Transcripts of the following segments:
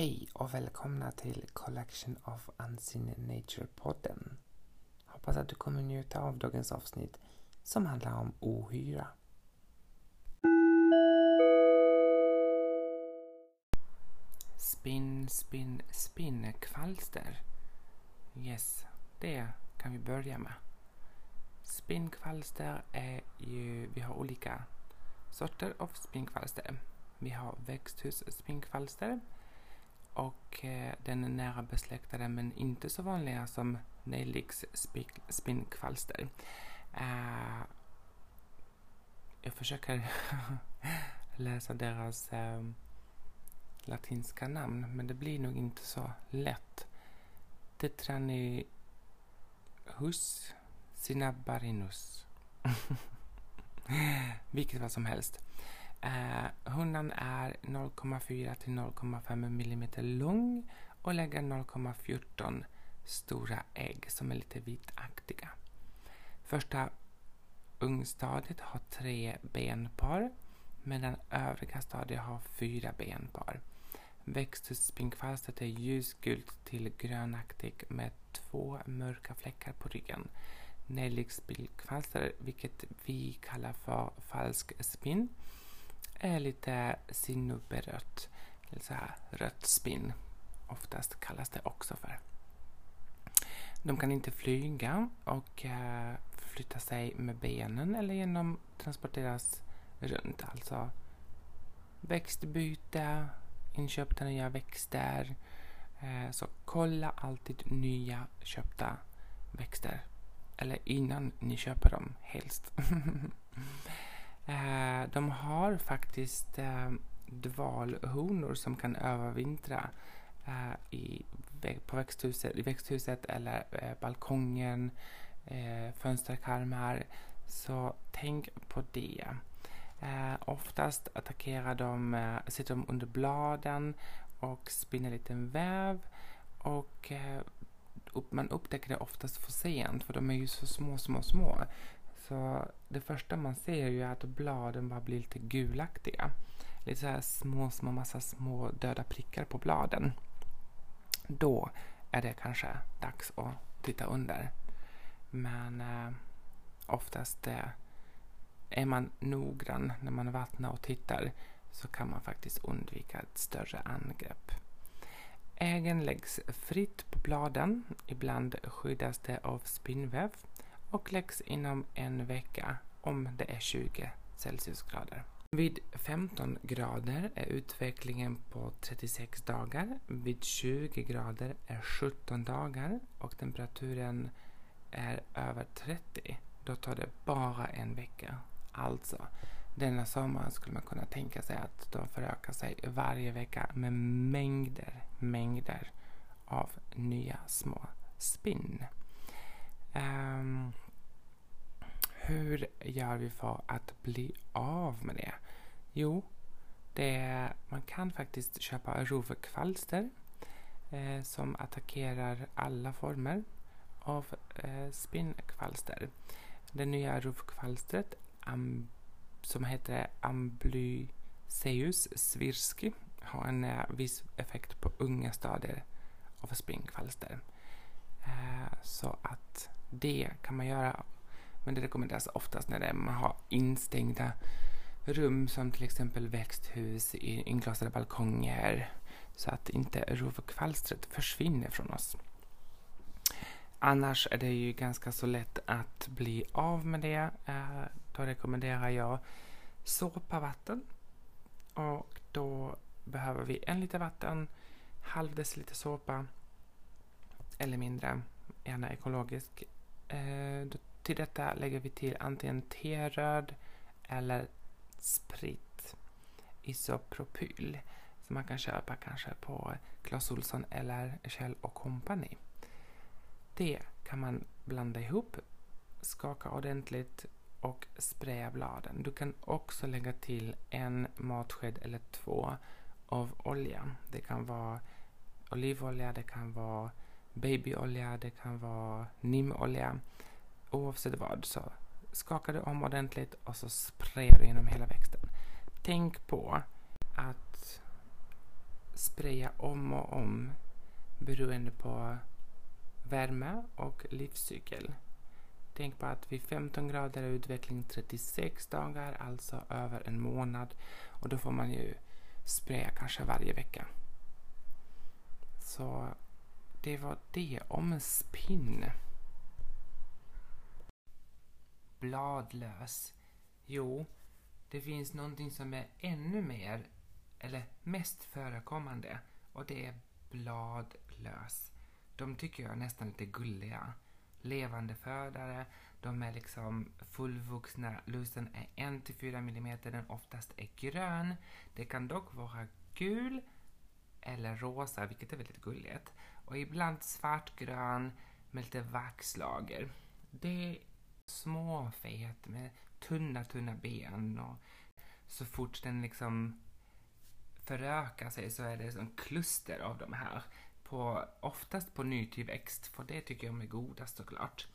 Hej och välkomna till Collection of Unseen Nature-podden. Hoppas att du kommer njuta av dagens avsnitt som handlar om ohyra. Spinn, spinn, spinn, kvalster. Yes, det kan vi börja med. Spinnkvalster är ju, vi har olika sorter av spinnkvalster. Vi har växthusspinnkvalster och eh, den är nära besläktade men inte så vanliga som nejliks spinnkvalster. Uh, jag försöker läsa deras ehm, latinska namn men det blir nog inte så lätt. Tetranihus cinnabarinus. Vilket vad som helst. Eh, hunden är 0,4 till 0,5 mm lång och lägger 0,14 stora ägg som är lite vitaktiga. Första ungstadiet har tre benpar medan övriga stadier har fyra benpar. Växthusspinkvalstret är ljusgult till grönaktig med två mörka fläckar på ryggen. Nejlikspinkvalster, vilket vi kallar för falsk spinn, är lite sinuberött, eller så här rött spinn. Oftast kallas det också för. De kan inte flyga och eh, förflytta flytta sig med benen eller genom transporteras runt. Alltså växtbyte, inköpta nya växter. Eh, så kolla alltid nya köpta växter. Eller innan ni köper dem, helst. Eh, de har faktiskt eh, dvalhonor som kan övervintra eh, i, på växthuset, i växthuset eller eh, balkongen, eh, fönsterkarmar. Så tänk på det. Eh, oftast attackerar de, eh, sitter de under bladen och spinner en liten väv och eh, man upptäcker det oftast för sent för de är ju så små, små, små. Så det första man ser är att bladen bara blir lite gulaktiga. Lite så här små, små, massa små döda prickar på bladen. Då är det kanske dags att titta under. Men eh, oftast eh, är man noggrann när man vattnar och tittar så kan man faktiskt undvika ett större angrepp. Äggen läggs fritt på bladen. Ibland skyddas det av spinnväv och läggs inom en vecka om det är 20 Celsiusgrader. Vid 15 grader är utvecklingen på 36 dagar. Vid 20 grader är 17 dagar och temperaturen är över 30. Då tar det bara en vecka. Alltså, denna sommar skulle man kunna tänka sig att de förökar sig varje vecka med mängder, mängder av nya små spinn. Um, hur gör vi för att bli av med det? Jo, det, man kan faktiskt köpa rovkvalster eh, som attackerar alla former av eh, spinnkvalster. Det nya rovkvalstret um, som heter Amblyceus svirski har en eh, viss effekt på unga stadier av spinnkvalster. Eh, så att det kan man göra. Men det rekommenderas oftast när det, man har instängda rum som till exempel växthus, inglasade balkonger så att inte rovkvalstret försvinner från oss. Annars är det ju ganska så lätt att bli av med det. Eh, då rekommenderar jag såpavatten. Och då behöver vi en liter vatten, halv deciliter såpa eller mindre, gärna ekologisk. Eh, till detta lägger vi till antingen teröd eller sprit, isopropyl, som man kan köpa kanske på Clas Ohlson eller Kjell Company. Det kan man blanda ihop, skaka ordentligt och spraya bladen. Du kan också lägga till en matsked eller två av olja. Det kan vara olivolja, det kan vara babyolja, det kan vara nimolja. Oavsett vad så skakar du om ordentligt och så sprayar du genom hela växten. Tänk på att spraya om och om beroende på värme och livscykel. Tänk på att vid 15 grader är utveckling 36 dagar, alltså över en månad. Och då får man ju spraya kanske varje vecka. Så det var det om spinn. Bladlös. Jo, det finns någonting som är ännu mer, eller mest förekommande, och det är bladlös. De tycker jag är nästan lite gulliga. Levande födare, de är liksom fullvuxna. Lusen är 1-4 mm, den oftast är grön. Det kan dock vara gul eller rosa, vilket är väldigt gulligt. Och ibland svartgrön med lite vaxlager. Det är småfet med tunna, tunna ben och så fort den liksom förökar sig så är det som kluster av de här. På, oftast på nytillväxt, typ för det tycker jag är godast såklart.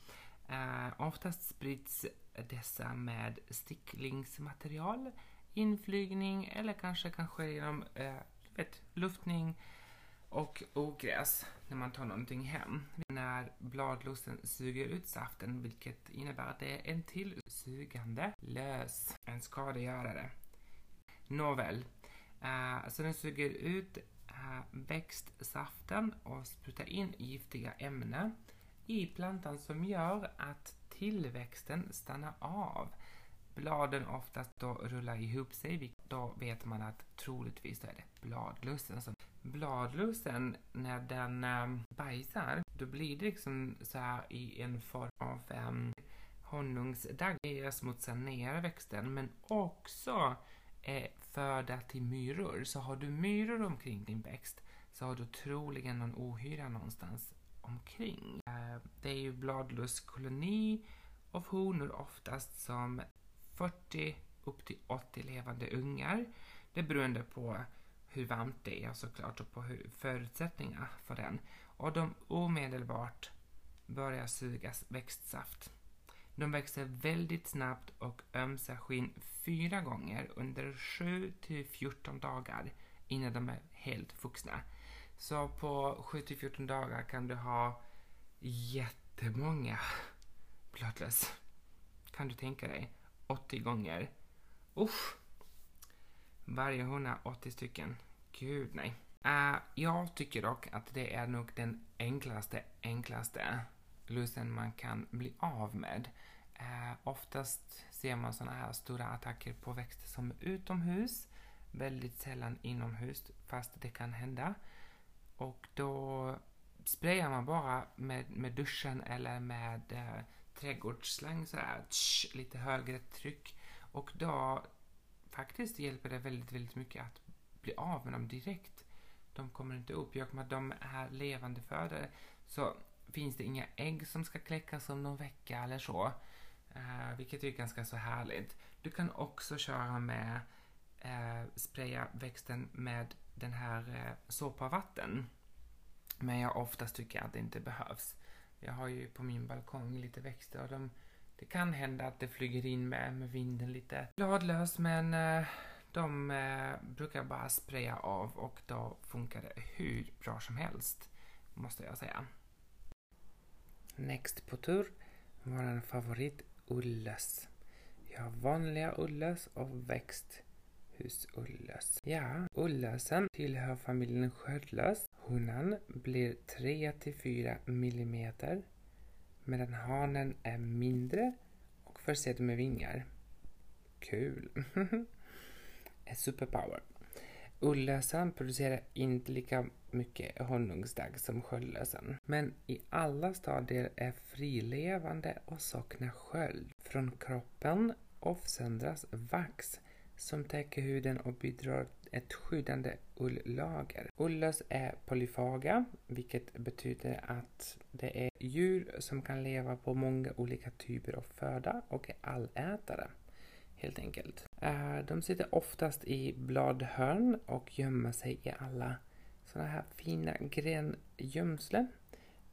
Eh, oftast sprids dessa med sticklingsmaterial, inflygning eller kanske kanske genom eh, vet, luftning och ogräs när man tar någonting hem. När bladlusten suger ut saften, vilket innebär att det är en till sugande lös, en skadegörare. Nåväl, uh, så den suger ut uh, växtsaften och sprutar in giftiga ämnen i plantan som gör att tillväxten stannar av. Bladen oftast då rullar ihop sig, då vet man att troligtvis är det bladlussen som bladlusen, när den um, bajsar, då blir det liksom så här i en form av um, honungsdagg. Det smutsar ner växten, men också eh, föda till myror. Så har du myror omkring din växt så har du troligen någon ohyra någonstans omkring. Eh, det är ju bladluskoloni av honor oftast som 40 upp till 80 levande ungar. Det beror på hur varmt det är såklart och på hur förutsättningarna för den. Och de omedelbart börjar sugas växtsaft. De växer väldigt snabbt och ömsar skinn fyra gånger under 7 till 14 dagar innan de är helt vuxna. Så på 7 till 14 dagar kan du ha jättemånga bloodless. Kan du tänka dig? 80 gånger. Usch! Varje hona 80 stycken. Gud, nej. Uh, jag tycker dock att det är nog den enklaste, enklaste lusen man kan bli av med. Uh, oftast ser man såna här stora attacker på växter som är utomhus, väldigt sällan inomhus, fast det kan hända. Och då sprayar man bara med, med duschen eller med uh, trädgårdsslang sådär, tsch, lite högre tryck. Och då faktiskt hjälper det väldigt, väldigt mycket att bli av med dem direkt. De kommer inte upp. Jag att de är levande födare så finns det inga ägg som ska kläckas om någon vecka eller så. Uh, vilket är ganska så härligt. Du kan också köra med uh, spraya växten med den här eh, uh, såpa vatten. Men jag oftast tycker att det inte behövs. Jag har ju på min balkong lite växter och de, det kan hända att det flyger in med, med vinden lite bladlös men uh, de eh, brukar bara spraya av och då funkar det hur bra som helst, måste jag säga. Next på tur vår favorit ulles. Jag har vanliga ulles och växthusulles. Ja, ullösen tillhör familjen sköldlös. Honan blir 3 4 mm medan hanen är mindre och försedd med vingar. Kul! superpower. Ullösen producerar inte lika mycket honungsdagg som sköldlösen. Men i alla stadier är frilevande och saknar sköld. Från kroppen avsöndras vax som täcker huden och bidrar ett skyddande ulllager. Ullös är polyfaga, vilket betyder att det är djur som kan leva på många olika typer av föda och är allätare helt enkelt. Eh, de sitter oftast i bladhörn och gömmer sig i alla sådana här fina grengömslen.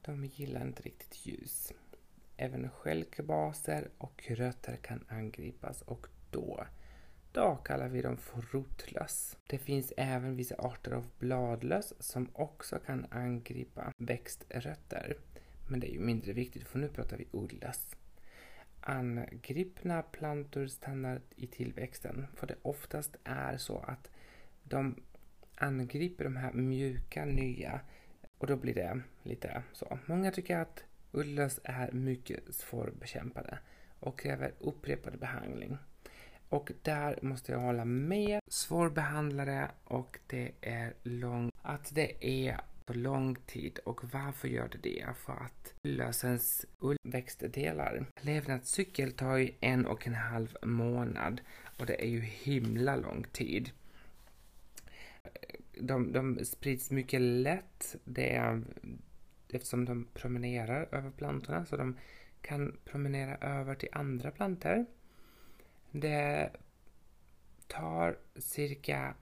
De gillar inte riktigt ljus. Även stjälkbaser och rötter kan angripas och då Då kallar vi dem för rotlöss. Det finns även vissa arter av bladlöss som också kan angripa växtrötter. Men det är ju mindre viktigt för nu pratar vi odlöss. Angripna plantor stannar i tillväxten för det oftast är så att de angriper de här mjuka nya och då blir det lite så. Många tycker att ullös är mycket svårbekämpade och kräver upprepad behandling. Och där måste jag hålla med. Svårbehandlade och det är långt. Att det är så lång tid och varför gör det det? För att lösens ullväxtdelar. Levnadscykel tar ju en och en halv månad och det är ju himla lång tid. De, de sprids mycket lätt det är, eftersom de promenerar över plantorna så de kan promenera över till andra plantor. Det tar cirka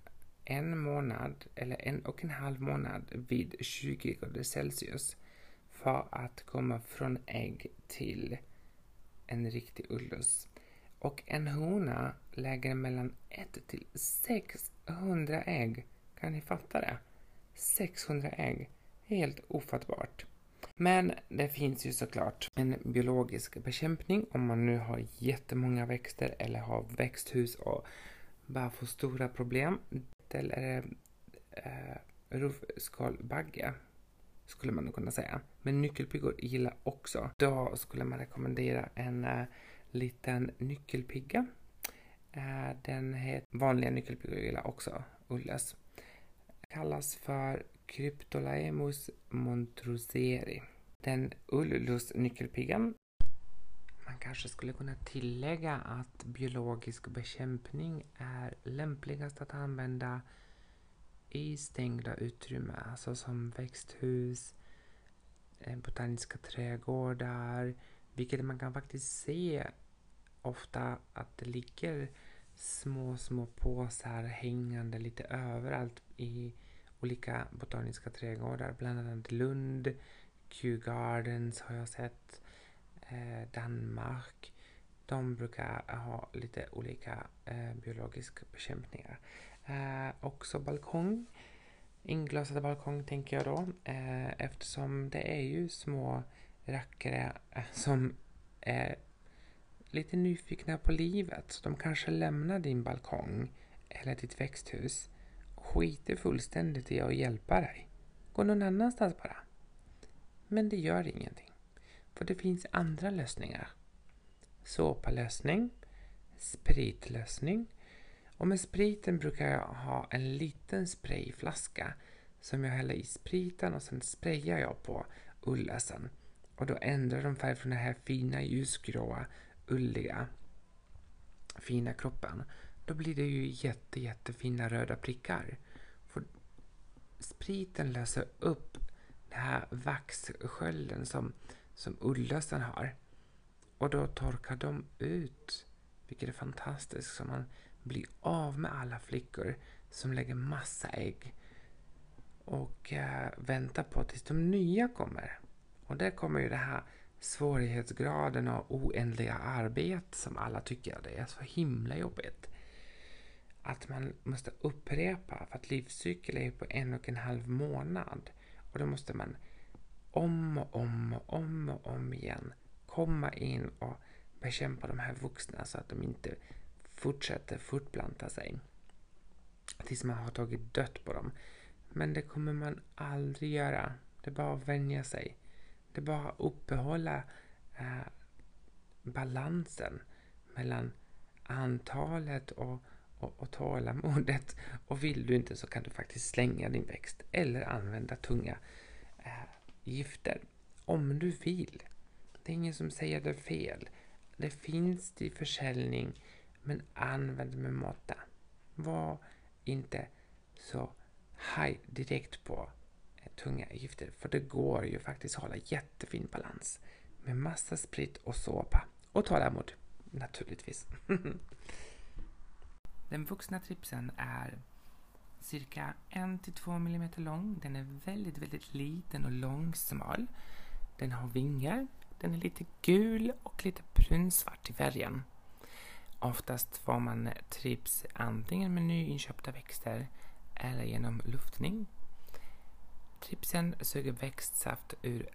en månad eller en och en halv månad vid 20 grader Celsius för att komma från ägg till en riktig ullus. Och en hona lägger mellan 1 till 600 ägg. Kan ni fatta det? 600 ägg. Helt ofattbart. Men det finns ju såklart en biologisk bekämpning om man nu har jättemånga växter eller har växthus och bara får stora problem. Eller eh, eh rovskalbagge? skulle man kunna säga. Men nyckelpiggor gillar också. Då skulle man rekommendera en eh, liten nyckelpigga. Eh, den heter, vanliga nyckelpiggor gillar också ulles. Kallas för Cryptolaemus montroseri. Den ullus-nyckelpiggan kanske skulle kunna tillägga att biologisk bekämpning är lämpligast att använda i stängda utrymmen, alltså som växthus, eh, botaniska trädgårdar, vilket man kan faktiskt se ofta att det ligger små, små påsar hängande lite överallt i olika botaniska trädgårdar, bland annat Lund, Kew Gardens har jag sett, Eh, Danmark. De brukar ha lite olika eh, biologiska bekämpningar. Eh, också balkong. Inglasad balkong tänker jag då, eh, eftersom det är ju små rackare eh, som är lite nyfikna på livet. Så de kanske lämnar din balkong eller ditt växthus och skiter fullständigt i att hjälpa dig. Gå någon annanstans bara. Men det gör ingenting. För det finns andra lösningar. Såpalösning, spritlösning. Och med spriten brukar jag ha en liten sprayflaska som jag häller i spriten och sen sprayar jag på ullösen. Och då ändrar de färg från den här fina ljusgråa, ulliga, fina kroppen då blir det ju jätte, jättefina röda prickar. För spriten löser upp den här vaxskölden som, som ullösen har. Och då torkar de ut, vilket är fantastiskt, så man blir av med alla flickor som lägger massa ägg och äh, väntar på tills de nya kommer. Och där kommer ju det här svårighetsgraden och oändliga arbete som alla tycker det är så himla jobbigt att man måste upprepa för att livscykeln är på en och en halv månad. Och då måste man om och om och om och om igen komma in och bekämpa de här vuxna så att de inte fortsätter fortplanta sig tills man har tagit dött på dem. Men det kommer man aldrig göra. Det är bara att vänja sig. Det är bara att uppehålla eh, balansen mellan antalet och och, och tålamodet. Och vill du inte så kan du faktiskt slänga din växt eller använda tunga eh, gifter. Om du vill. Det är ingen som säger det fel. Det finns till försäljning, men använd med måtta. Var inte så high direkt på tunga gifter, för det går ju faktiskt att hålla jättefin balans med massa sprit och såpa. Och tålamod, naturligtvis. Den vuxna tripsen är cirka 1-2 mm lång. Den är väldigt, väldigt liten och långsmal. Den har vingar. Den är lite gul och lite brunsvart i färgen. Oftast får man trips antingen med nyinköpta växter eller genom luftning. Tripsen suger växtsaft ur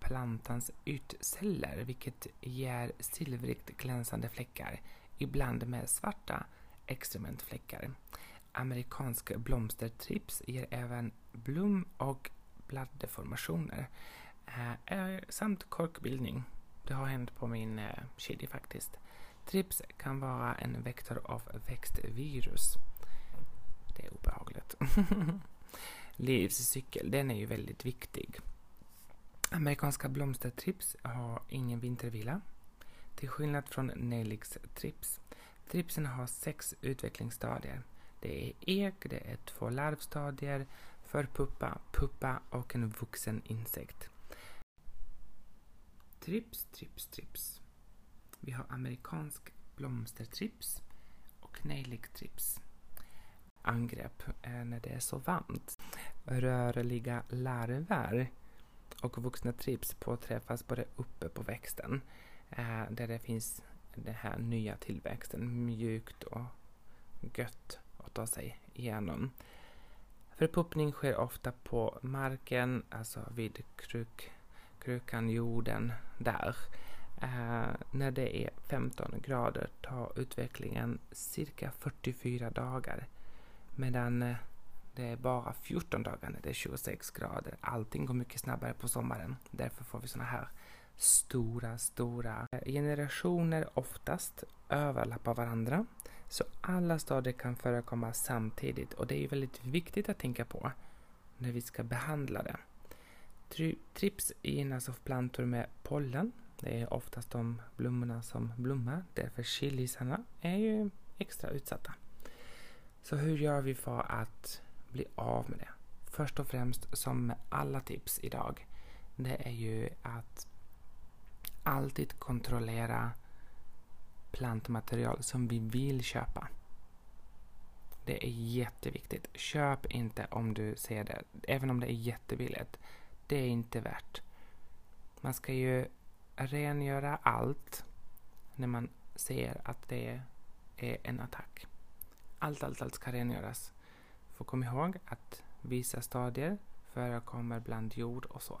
plantans ytceller vilket ger silvrigt glänsande fläckar, ibland med svarta extrementfläckar. Amerikansk blomstertrips ger även blom och bladdeformationer eh, eh, samt korkbildning. Det har hänt på min eh, kedja faktiskt. Trips kan vara en vektor av växtvirus. Det är obehagligt. Livscykel, den är ju väldigt viktig. Amerikanska blomstertrips har ingen vintervila. Till skillnad från Nelix trips. Tripsen har sex utvecklingsstadier. Det är ek, det är två larvstadier, förpuppa, puppa och en vuxen insekt. Trips, trips, trips. Vi har amerikansk blomstertrips och nejliktrips. Angrepp eh, när det är så varmt. Rörliga larver och vuxna trips påträffas både uppe på växten eh, där det finns den här nya tillväxten mjukt och gött att ta sig igenom. Förpuppning sker ofta på marken, alltså vid kruk, krukan, jorden, där. Eh, när det är 15 grader tar utvecklingen cirka 44 dagar. Medan eh, det är bara 14 dagar när det är 26 grader. Allting går mycket snabbare på sommaren. Därför får vi såna här stora, stora eh, generationer oftast överlappar varandra. Så alla stadier kan förekomma samtidigt och det är väldigt viktigt att tänka på när vi ska behandla det. Trips gynnas av plantor med pollen. Det är oftast de blommorna som blommar. Därför chilisarna är ju extra utsatta. Så hur gör vi för att bli av med det? Först och främst, som med alla tips idag, det är ju att alltid kontrollera plantmaterial som vi vill köpa. Det är jätteviktigt. Köp inte om du ser det, även om det är jättebilligt. Det är inte värt. Man ska ju rengöra allt när man ser att det är en attack. Allt, allt, allt ska rengöras. För kom ihåg att vissa stadier förekommer bland jord och så.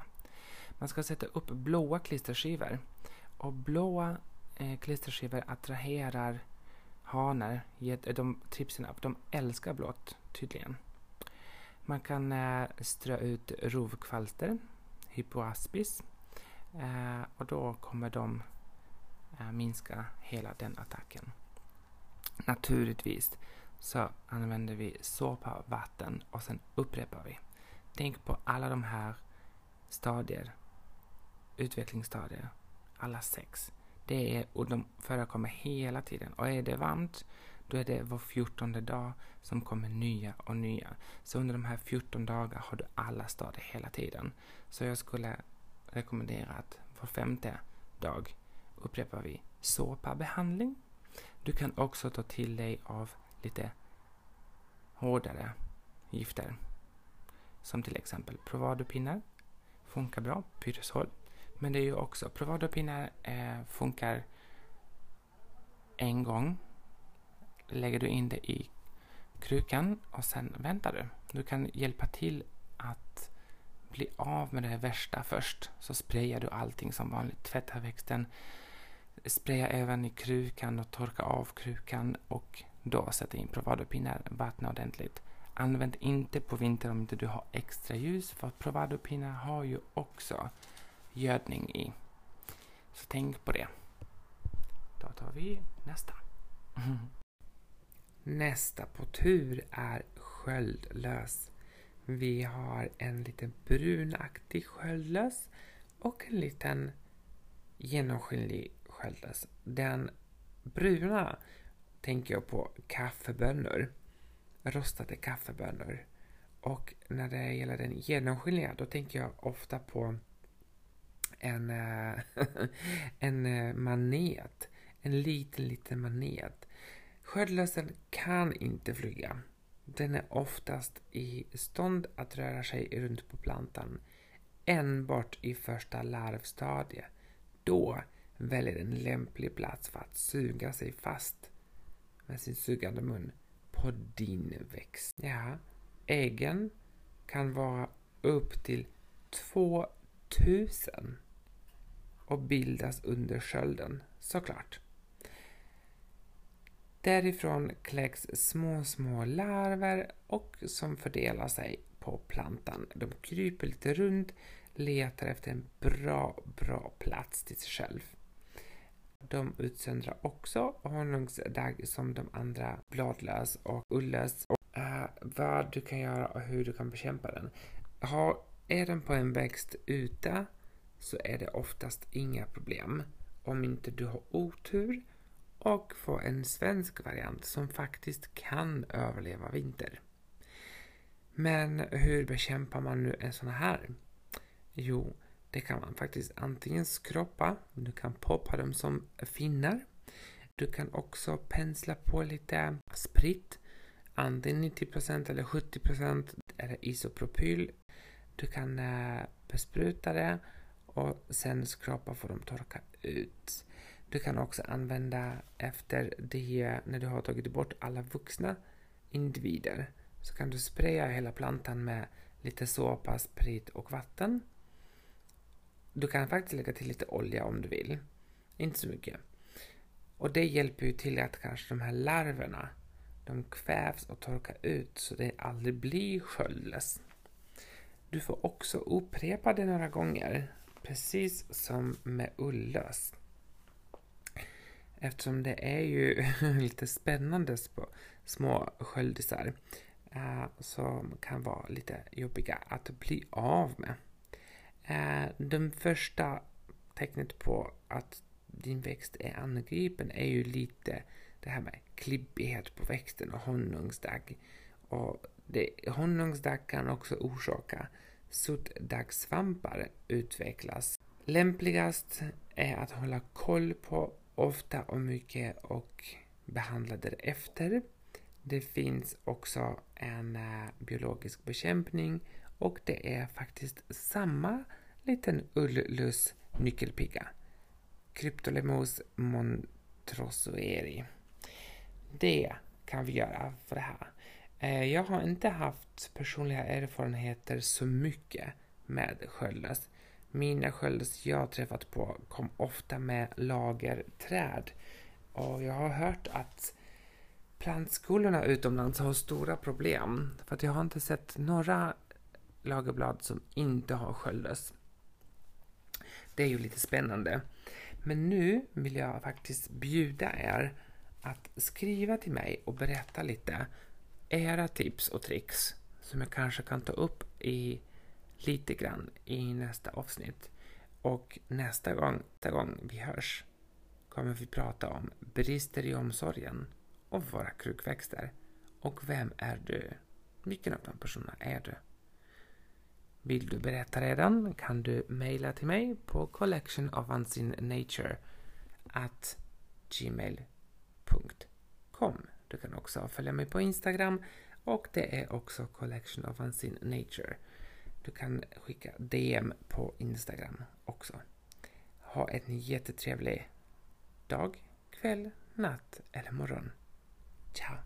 Man ska sätta upp blåa klisterskivor. Och blåa eh, klisterskivor attraherar hanar. De, tripserna, de älskar blått tydligen. Man kan eh, strö ut rovkvalster, hypoaspis. Eh, och då kommer de eh, minska hela den attacken. Naturligtvis så använder vi såpa, vatten och sen upprepar vi. Tänk på alla de här stadier, utvecklingsstadier, alla sex. Det är, och de förekommer hela tiden. Och är det varmt, då är det var fjortonde dag som kommer nya och nya. Så under de här 14 dagarna har du alla stadier hela tiden. Så jag skulle rekommendera att var femte dag upprepar vi såpabehandling. Du kan också ta till dig av lite hårdare gifter. Som till exempel Provadopinnar. Funkar bra. Pyresol. Men det är ju också, Provadopinnar eh, funkar en gång. Lägger du in det i krukan och sen väntar du. Du kan hjälpa till att bli av med det värsta först. Så sprayar du allting som vanligt. Tvätta växten. Spraya även i krukan och torka av krukan och då sätta in Provadopinnar, vattna ordentligt. Använd inte på vintern om inte du har extra ljus för Provadopinnar har ju också gödning i. Så tänk på det. Då tar vi nästa. Nästa på tur är sköldlös. Vi har en liten brunaktig sköldlös och en liten genomskinlig sköldlös. Den bruna tänker jag på kaffebönor. Rostade kaffebönor. Och när det gäller den genomskinliga, då tänker jag ofta på en, eh, en eh, manet. En liten, liten manet. Sköldlössen kan inte flyga. Den är oftast i stånd att röra sig runt på plantan enbart i första larvstadiet. Då väljer den lämplig plats för att suga sig fast med sin sugande mun på din växt. Ja, äggen kan vara upp till 2000 och bildas under skölden, såklart. Därifrån kläcks små, små larver och som fördelar sig på plantan. De kryper lite runt, letar efter en bra, bra plats till sig själv. De utsöndrar också honungsdagg som de andra bladlös och ullös. Och, uh, vad du kan göra och hur du kan bekämpa den. Ha, är den på en växt ute så är det oftast inga problem. Om inte du har otur och får en svensk variant som faktiskt kan överleva vinter. Men hur bekämpar man nu en sån här? Jo, det kan man faktiskt antingen skroppa, du kan poppa dem som finnar. Du kan också pensla på lite sprit, antingen 90% eller 70% eller isopropyl. Du kan eh, bespruta det och sen skrapa får de torka ut. Du kan också använda efter det, när du har tagit bort alla vuxna individer, så kan du spraya hela plantan med lite såpa, sprit och vatten. Du kan faktiskt lägga till lite olja om du vill. Inte så mycket. Och det hjälper ju till att kanske de här larverna, de kvävs och torkar ut så det aldrig blir sköldlöss. Du får också upprepa det några gånger, precis som med ullös. Eftersom det är ju lite spännande små sköldisar eh, som kan vara lite jobbiga att bli av med. Eh, de första tecknet på att din växt är angripen är ju lite det här med klibbighet på växten och honungsdagg. Och det, honungsdagg kan också orsaka sotdagsvampar utvecklas. Lämpligast är att hålla koll på ofta och mycket och behandla därefter. Det finns också en eh, biologisk bekämpning och det är faktiskt samma liten ullus nyckelpiga. Cryptolemos montrosueri. Det kan vi göra för det här. Eh, jag har inte haft personliga erfarenheter så mycket med sköldlöss. mina sköldlöss jag träffat på kom ofta med lagerträd. Och jag har hört att plantskolorna utomlands har stora problem. För att jag har inte sett några lagerblad som inte har sköldlöss. Det är ju lite spännande. Men nu vill jag faktiskt bjuda er att skriva till mig och berätta lite era tips och tricks som jag kanske kan ta upp i lite grann i nästa avsnitt. Och nästa gång, nästa gång vi hörs kommer vi prata om brister i omsorgen och våra krukväxter. Och vem är du? Vilken av de personerna är du? Vill du berätta redan kan du mejla till mig på collectionofunseennature at gmail.com. Du kan också följa mig på Instagram och det är också Collection of Unseen Nature. Du kan skicka DM på Instagram också. Ha en jättetrevlig dag, kväll, natt eller morgon. Ciao!